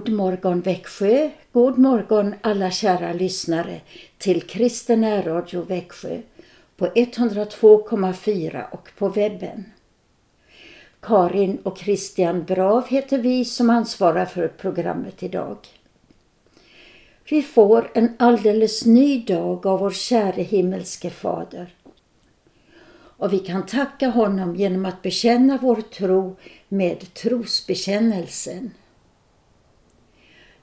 God morgon Växjö, god morgon alla kära lyssnare till Kristen Radio Växjö på 102,4 och på webben. Karin och Christian Brav heter vi som ansvarar för programmet idag. Vi får en alldeles ny dag av vår käre himmelske Fader. Och vi kan tacka honom genom att bekänna vår tro med trosbekännelsen.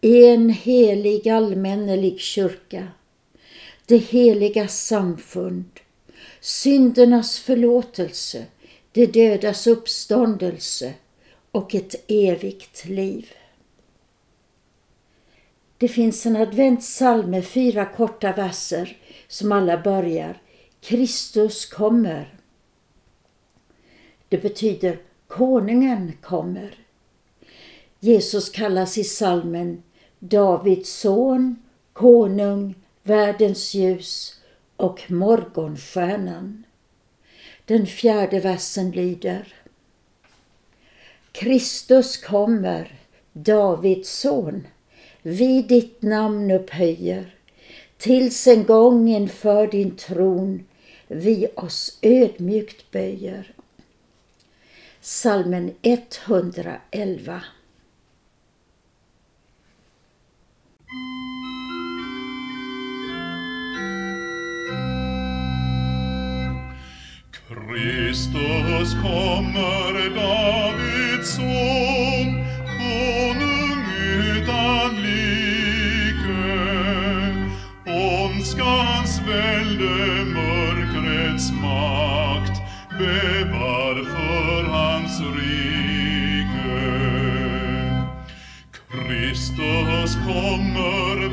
en helig allmännelig kyrka, det heliga samfund, syndernas förlåtelse, de dödas uppståndelse och ett evigt liv. Det finns en adventssalm med fyra korta verser som alla börjar Kristus kommer. Det betyder Konungen kommer. Jesus kallas i salmen Davids son, konung, världens ljus och morgonstjärnan. Den fjärde versen lyder Kristus kommer, Davids son, vi ditt namn upphöjer, tills en gång inför din tron vi oss ödmjukt böjer. Salmen 111 Kristus kommer, Davids son, konung utan like. Ondskans välde, mörkrets makt bävar för hans rike. Kristus kommer,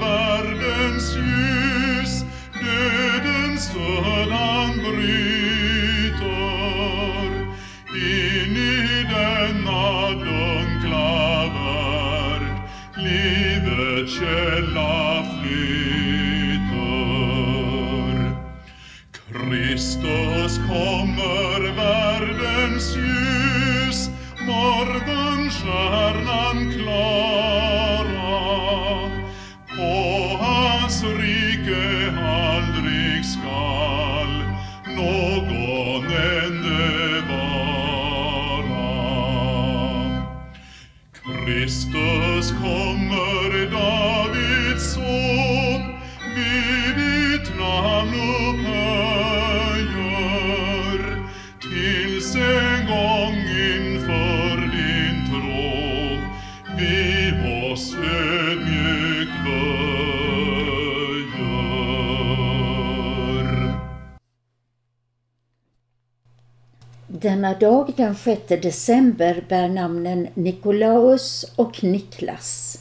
den 6 december bär namnen Nikolaus och Niklas.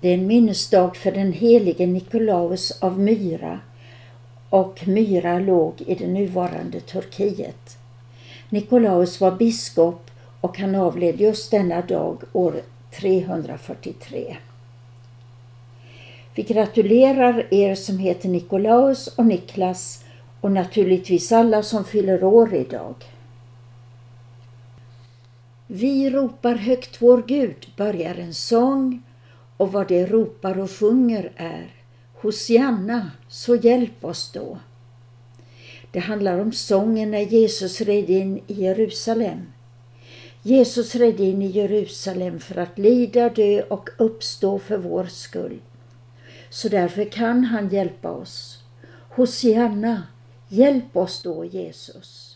Det är en minnesdag för den helige Nikolaus av Myra och Myra låg i det nuvarande Turkiet. Nikolaus var biskop och han avled just denna dag år 343. Vi gratulerar er som heter Nikolaus och Niklas och naturligtvis alla som fyller år idag. Vi ropar högt vår Gud börjar en sång och vad det ropar och sjunger är Hosianna, så hjälp oss då. Det handlar om sången när Jesus red in i Jerusalem. Jesus red in i Jerusalem för att lida, dö och uppstå för vår skull. Så därför kan han hjälpa oss. Hosianna, hjälp oss då Jesus.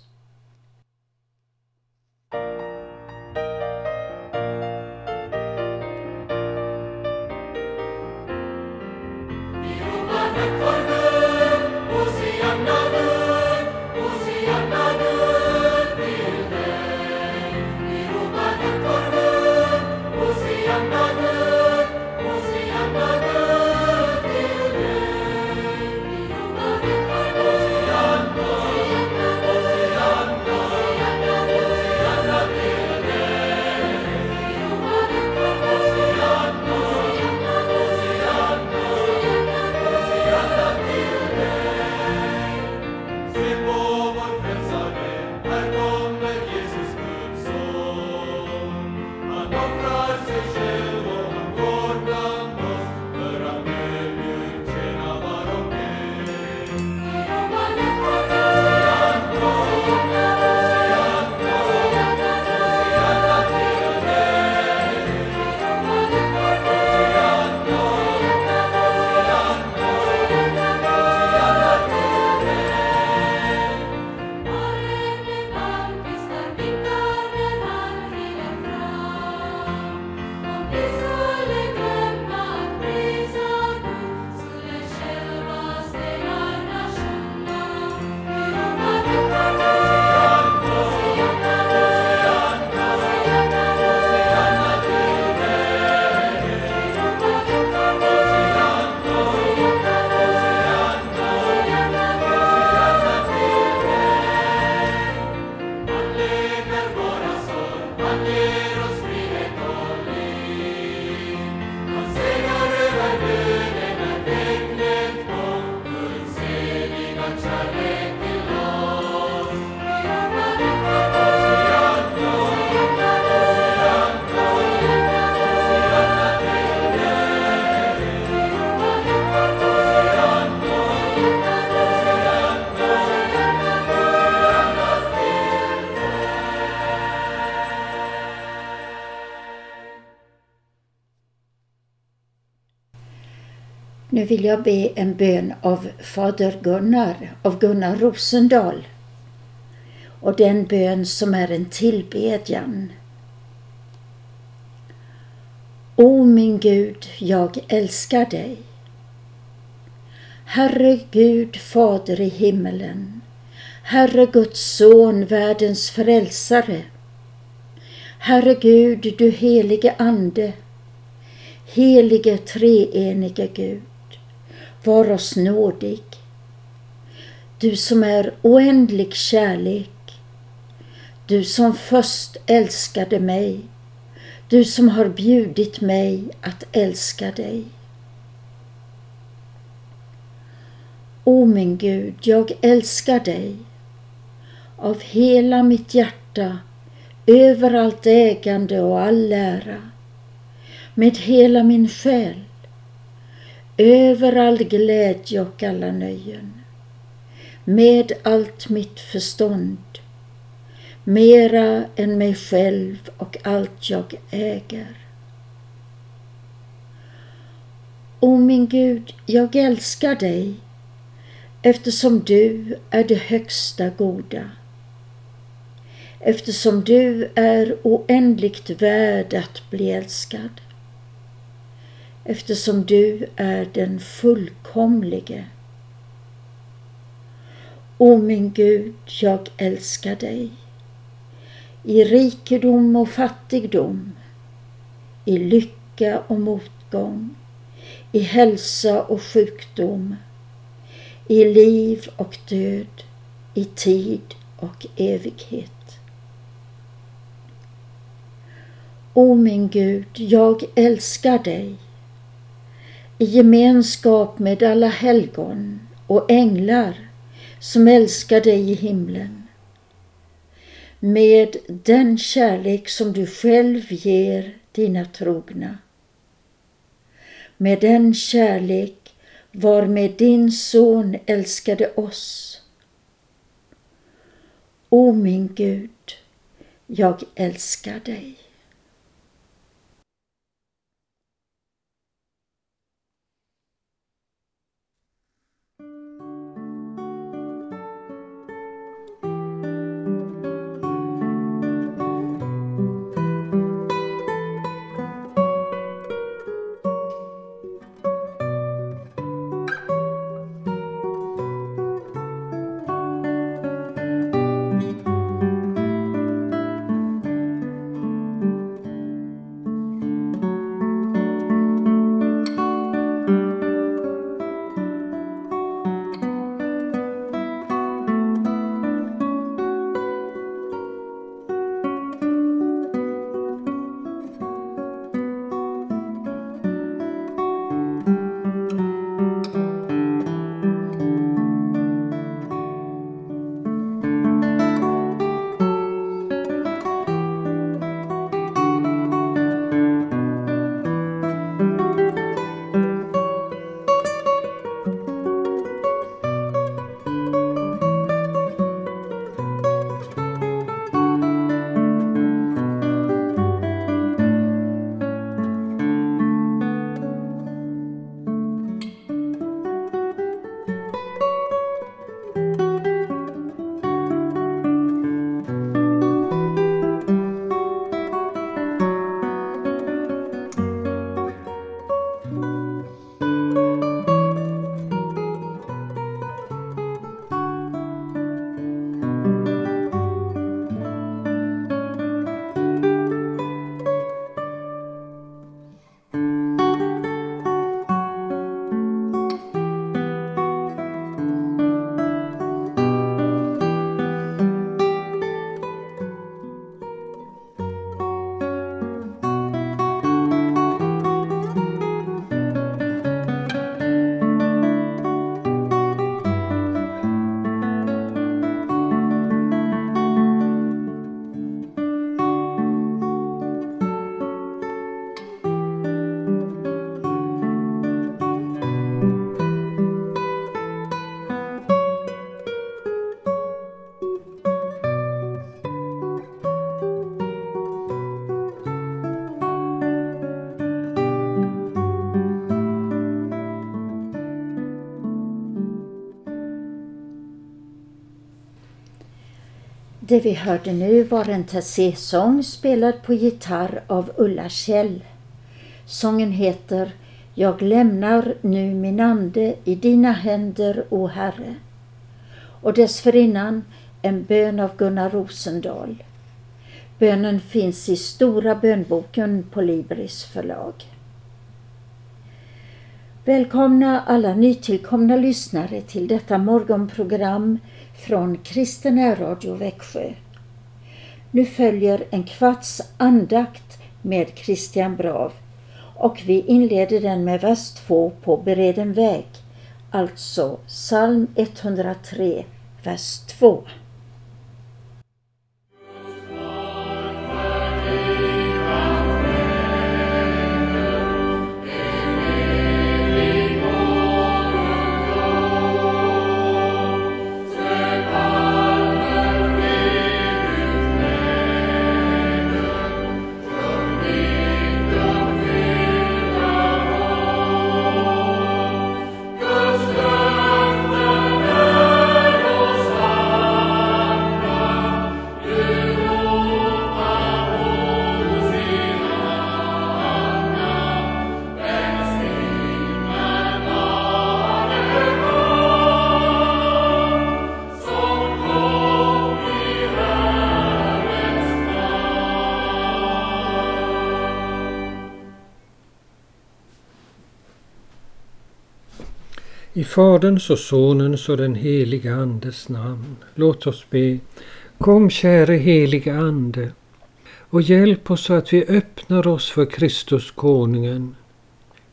Nu vill jag be en bön av Fader Gunnar, av Gunnar Rosendal. Och den bön som är en tillbedjan. O min Gud, jag älskar dig. Herre Gud, Fader i himmelen, Herre Guds son, världens frälsare. Herre Gud, du helige Ande, helige treenige Gud var oss nådig. Du som är oändlig kärlek. Du som först älskade mig. Du som har bjudit mig att älska dig. O min Gud, jag älskar dig av hela mitt hjärta, över allt ägande och all ära, med hela min själ över all glädje och alla nöjen, med allt mitt förstånd, mera än mig själv och allt jag äger. O min Gud, jag älskar dig eftersom du är det högsta goda. Eftersom du är oändligt värd att bli älskad eftersom du är den fullkomlige. O min Gud, jag älskar dig. I rikedom och fattigdom, i lycka och motgång, i hälsa och sjukdom, i liv och död, i tid och evighet. O min Gud, jag älskar dig i gemenskap med alla helgon och änglar som älskar dig i himlen. Med den kärlek som du själv ger dina trogna. Med den kärlek varmed din son älskade oss. O min Gud, jag älskar dig. Det vi hörde nu var en Tessé-sång spelad på gitarr av Ulla Kjell. Sången heter Jag lämnar nu min ande i dina händer, o Herre. Och dessförinnan en bön av Gunnar Rosendahl. Bönen finns i Stora bönboken på Libris förlag. Välkomna alla nytillkomna lyssnare till detta morgonprogram från Kristen Radio Växjö. Nu följer en kvarts andakt med Christian Brav och vi inleder den med vers 2 på Bereden väg, alltså psalm 103, vers 2. I Faderns och Sonens och den helige Andes namn. Låt oss be. Kom käre helige Ande och hjälp oss så att vi öppnar oss för Kristus konungen.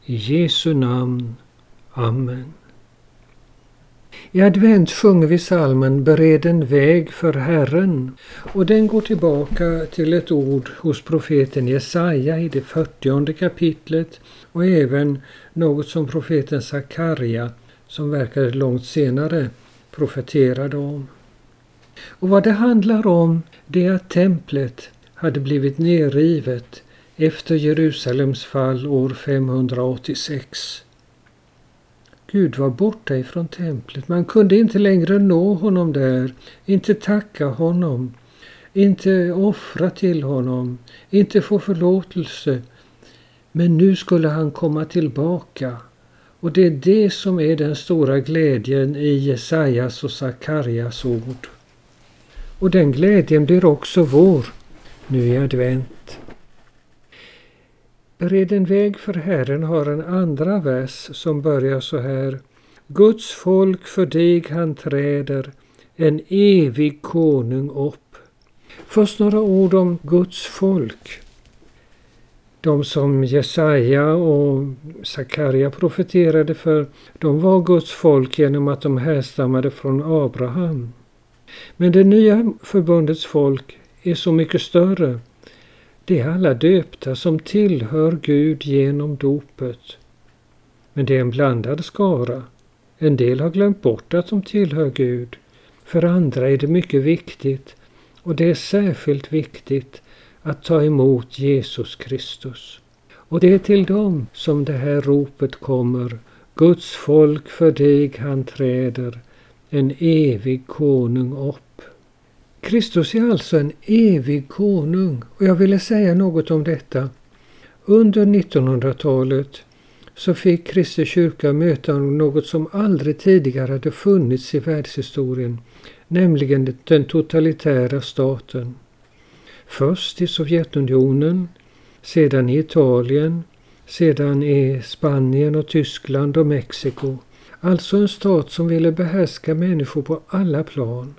I Jesu namn. Amen. I advent sjunger vi salmen Bered en väg för Herren och den går tillbaka till ett ord hos profeten Jesaja i det fyrtionde kapitlet och även något som profeten Sakarja som verkade långt senare profeterade om. Och vad det handlar om det är att templet hade blivit nerrivet efter Jerusalems fall år 586. Gud var borta ifrån templet. Man kunde inte längre nå honom där, inte tacka honom, inte offra till honom, inte få förlåtelse. Men nu skulle han komma tillbaka och det är det som är den stora glädjen i Jesajas och Sakarjas ord. Och den glädjen blir också vår nu i advent. Bered en väg för Herren har en andra vers som börjar så här. Guds folk för dig han träder, en evig konung upp. Först några ord om Guds folk. De som Jesaja och Sakarja profeterade för, de var Guds folk genom att de härstammade från Abraham. Men det nya förbundets folk är så mycket större. Det är alla döpta som tillhör Gud genom dopet. Men det är en blandad skara. En del har glömt bort att de tillhör Gud. För andra är det mycket viktigt, och det är särskilt viktigt att ta emot Jesus Kristus. Och det är till dem som det här ropet kommer. Guds folk för dig han träder, en evig konung upp. Kristus är alltså en evig konung och jag ville säga något om detta. Under 1900-talet så fick Kristi kyrka möta något som aldrig tidigare hade funnits i världshistorien, nämligen den totalitära staten. Först i Sovjetunionen, sedan i Italien, sedan i Spanien och Tyskland och Mexiko. Alltså en stat som ville behärska människor på alla plan.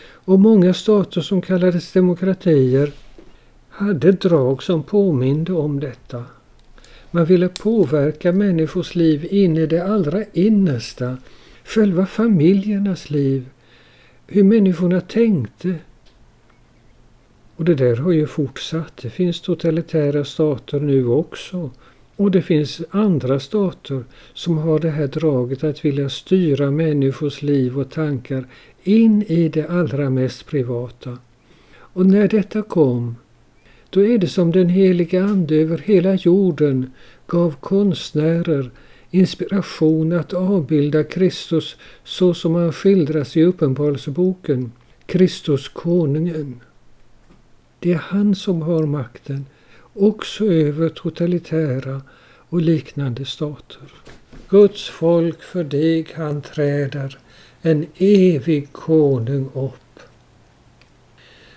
Och många stater som kallades demokratier hade drag som påminde om detta. Man ville påverka människors liv in i det allra innersta, själva familjernas liv, hur människorna tänkte, och det där har ju fortsatt. Det finns totalitära stater nu också. Och det finns andra stater som har det här draget att vilja styra människors liv och tankar in i det allra mest privata. Och när detta kom, då är det som den heliga Ande över hela jorden gav konstnärer inspiration att avbilda Kristus så som han skildras i Uppenbarelseboken Kristus konungen. Det är han som har makten också över totalitära och liknande stater. Guds folk för dig han träder en evig konung upp.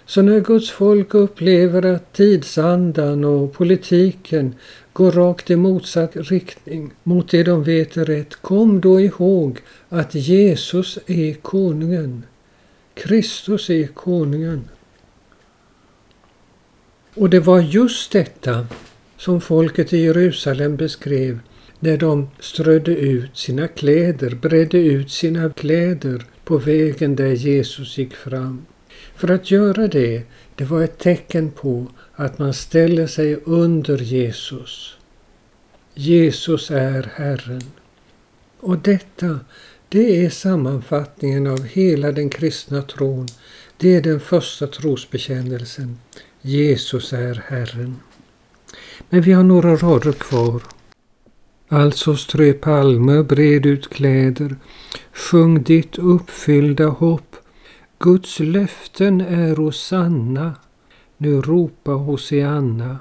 Så när Guds folk upplever att tidsandan och politiken går rakt i motsatt riktning mot det de vet är rätt, kom då ihåg att Jesus är konungen. Kristus är konungen. Och det var just detta som folket i Jerusalem beskrev när de strödde ut sina kläder, bredde ut sina kläder på vägen där Jesus gick fram. För att göra det, det var ett tecken på att man ställer sig under Jesus. Jesus är Herren. Och detta, det är sammanfattningen av hela den kristna tron. Det är den första trosbekännelsen. Jesus är Herren. Men vi har några rader kvar. Alltså strö palmer, bred ut kläder, sjung ditt uppfyllda hopp. Guds löften är sanna. Nu ropa Hosianna.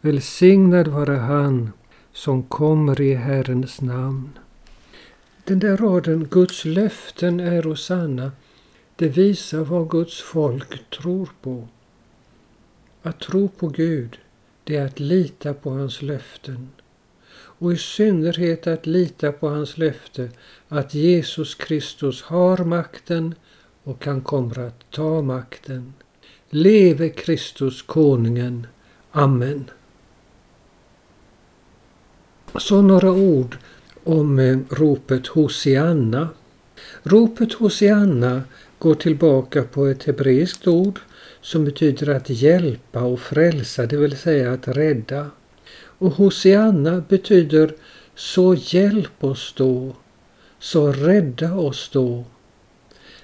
Välsignad vare han som kommer i Herrens namn. Den där raden, Guds löften är sanna, det visar vad Guds folk tror på. Att tro på Gud, det är att lita på hans löften. Och i synnerhet att lita på hans löfte att Jesus Kristus har makten och han kommer att ta makten. Leve Kristus konungen. Amen. Så några ord om eh, ropet Hosianna. Ropet Hosianna går tillbaka på ett hebreiskt ord som betyder att hjälpa och frälsa, det vill säga att rädda. Och Hosianna betyder så hjälp oss då, så rädda oss då.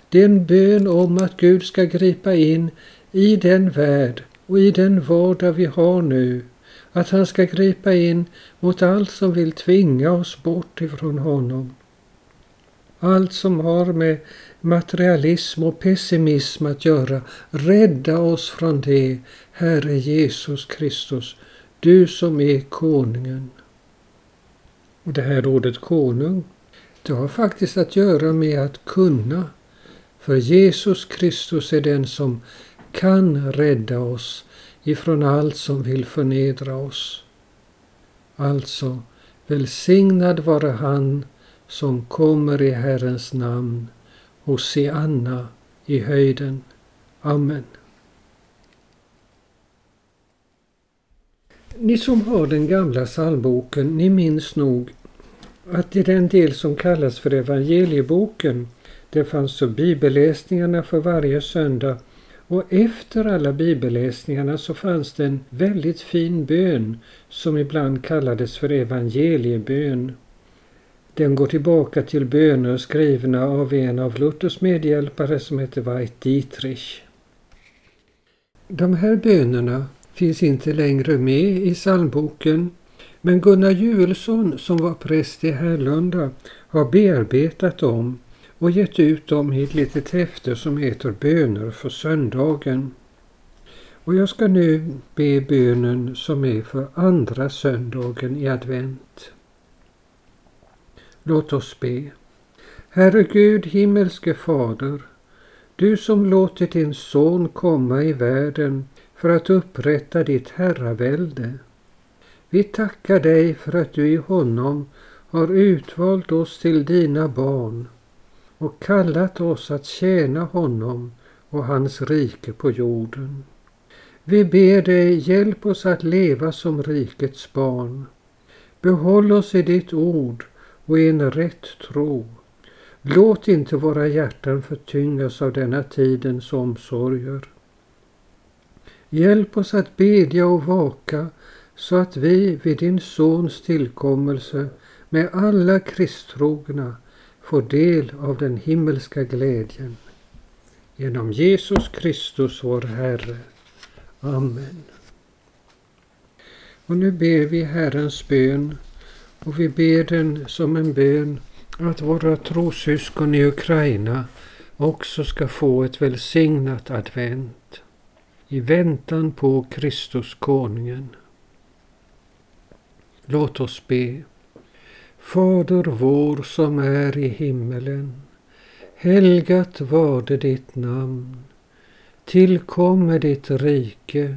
Det är en bön om att Gud ska gripa in i den värld och i den vardag vi har nu. Att han ska gripa in mot allt som vill tvinga oss bort ifrån honom. Allt som har med materialism och pessimism att göra. Rädda oss från det, Herre Jesus Kristus, du som är konungen. Och det här ordet konung, det har faktiskt att göra med att kunna. För Jesus Kristus är den som kan rädda oss ifrån allt som vill förnedra oss. Alltså, välsignad vare han som kommer i Herrens namn. Hosianna i höjden. Amen. Ni som har den gamla psalmboken, ni minns nog att i den del som kallas för evangelieboken, det fanns så bibelläsningarna för varje söndag och efter alla bibelläsningarna så fanns det en väldigt fin bön som ibland kallades för evangeliebön. Den går tillbaka till böner skrivna av en av Luthers medhjälpare som heter Weit-Dietrich. De här bönerna finns inte längre med i psalmboken men Gunnar Juelsson som var präst i Härlunda har bearbetat dem och gett ut dem i ett litet häfte som heter Böner för söndagen. Och jag ska nu be bönen som är för andra söndagen i advent. Låt oss be. Herre Gud, himmelske Fader, du som låtit din son komma i världen för att upprätta ditt herravälde. Vi tackar dig för att du i honom har utvalt oss till dina barn och kallat oss att tjäna honom och hans rike på jorden. Vi ber dig, hjälp oss att leva som rikets barn. Behåll oss i ditt ord och i en rätt tro. Låt inte våra hjärtan förtyngas av denna tidens omsorger. Hjälp oss att bedja och vaka så att vi vid din Sons tillkommelse med alla kristtrogna får del av den himmelska glädjen. Genom Jesus Kristus vår Herre. Amen. Och nu ber vi Herrens bön och vi ber den som en bön att våra trosyskon i Ukraina också ska få ett välsignat advent i väntan på Kristus konungen. Låt oss be. Fader vår som är i himmelen. Helgat varde ditt namn. Tillkomme ditt rike.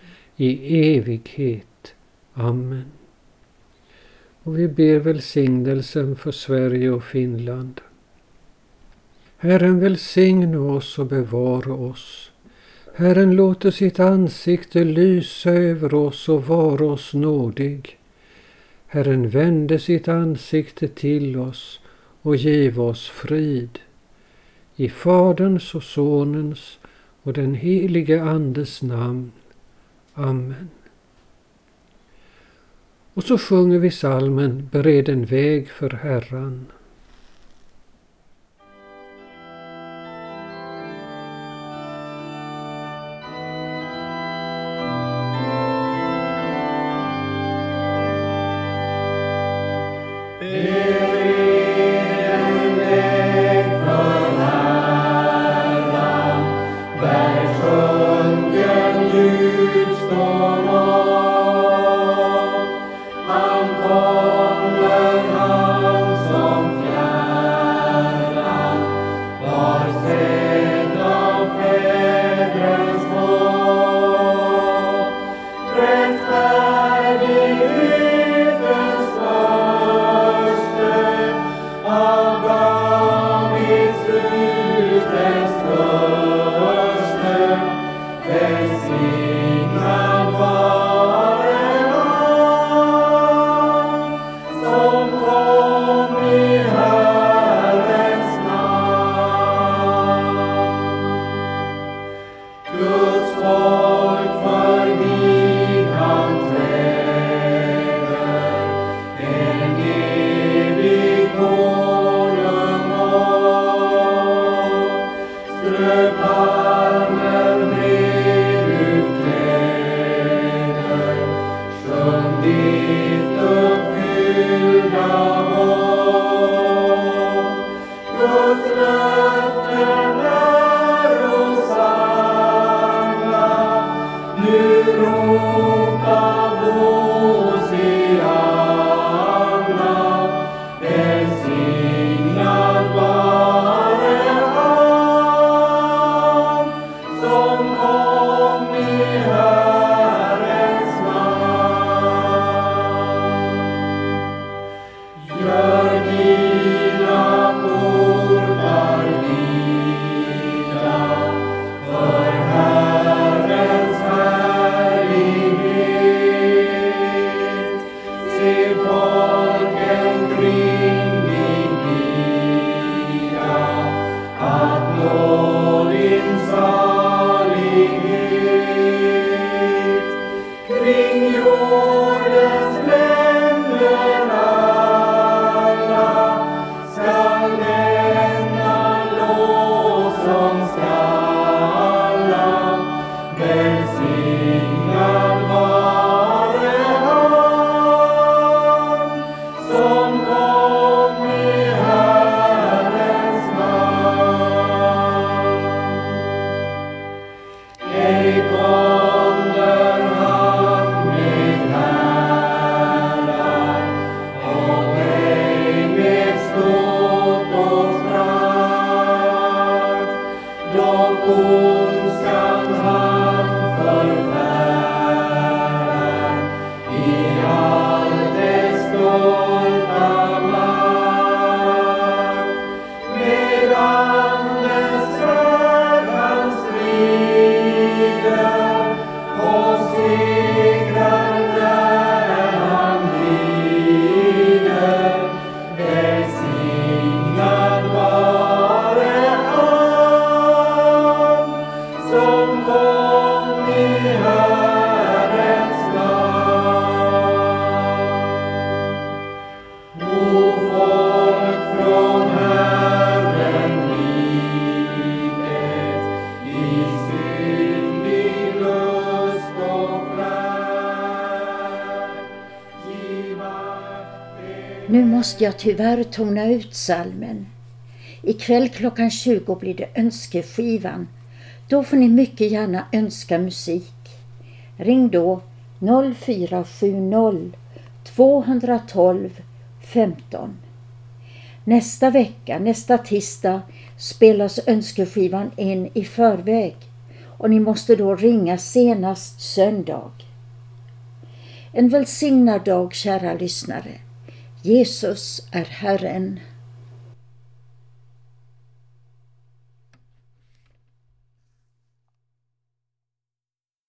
i evighet. Amen. Och vi ber välsignelsen för Sverige och Finland. Herren välsigne oss och bevara oss. Herren låter sitt ansikte lysa över oss och vara oss nådig. Herren vände sitt ansikte till oss och giv oss frid. I Faderns och Sonens och den helige Andes namn. Amen. Och så sjunger vi salmen Bered en väg för Herran. Nu måste jag tyvärr tona ut salmen. Ikväll klockan 20 blir det önskeskivan. Då får ni mycket gärna önska musik. Ring då 0470 212 15. Nästa vecka, nästa tisdag, spelas önskeskivan in i förväg och ni måste då ringa senast söndag. En välsignad dag kära lyssnare. Jesus är Herren.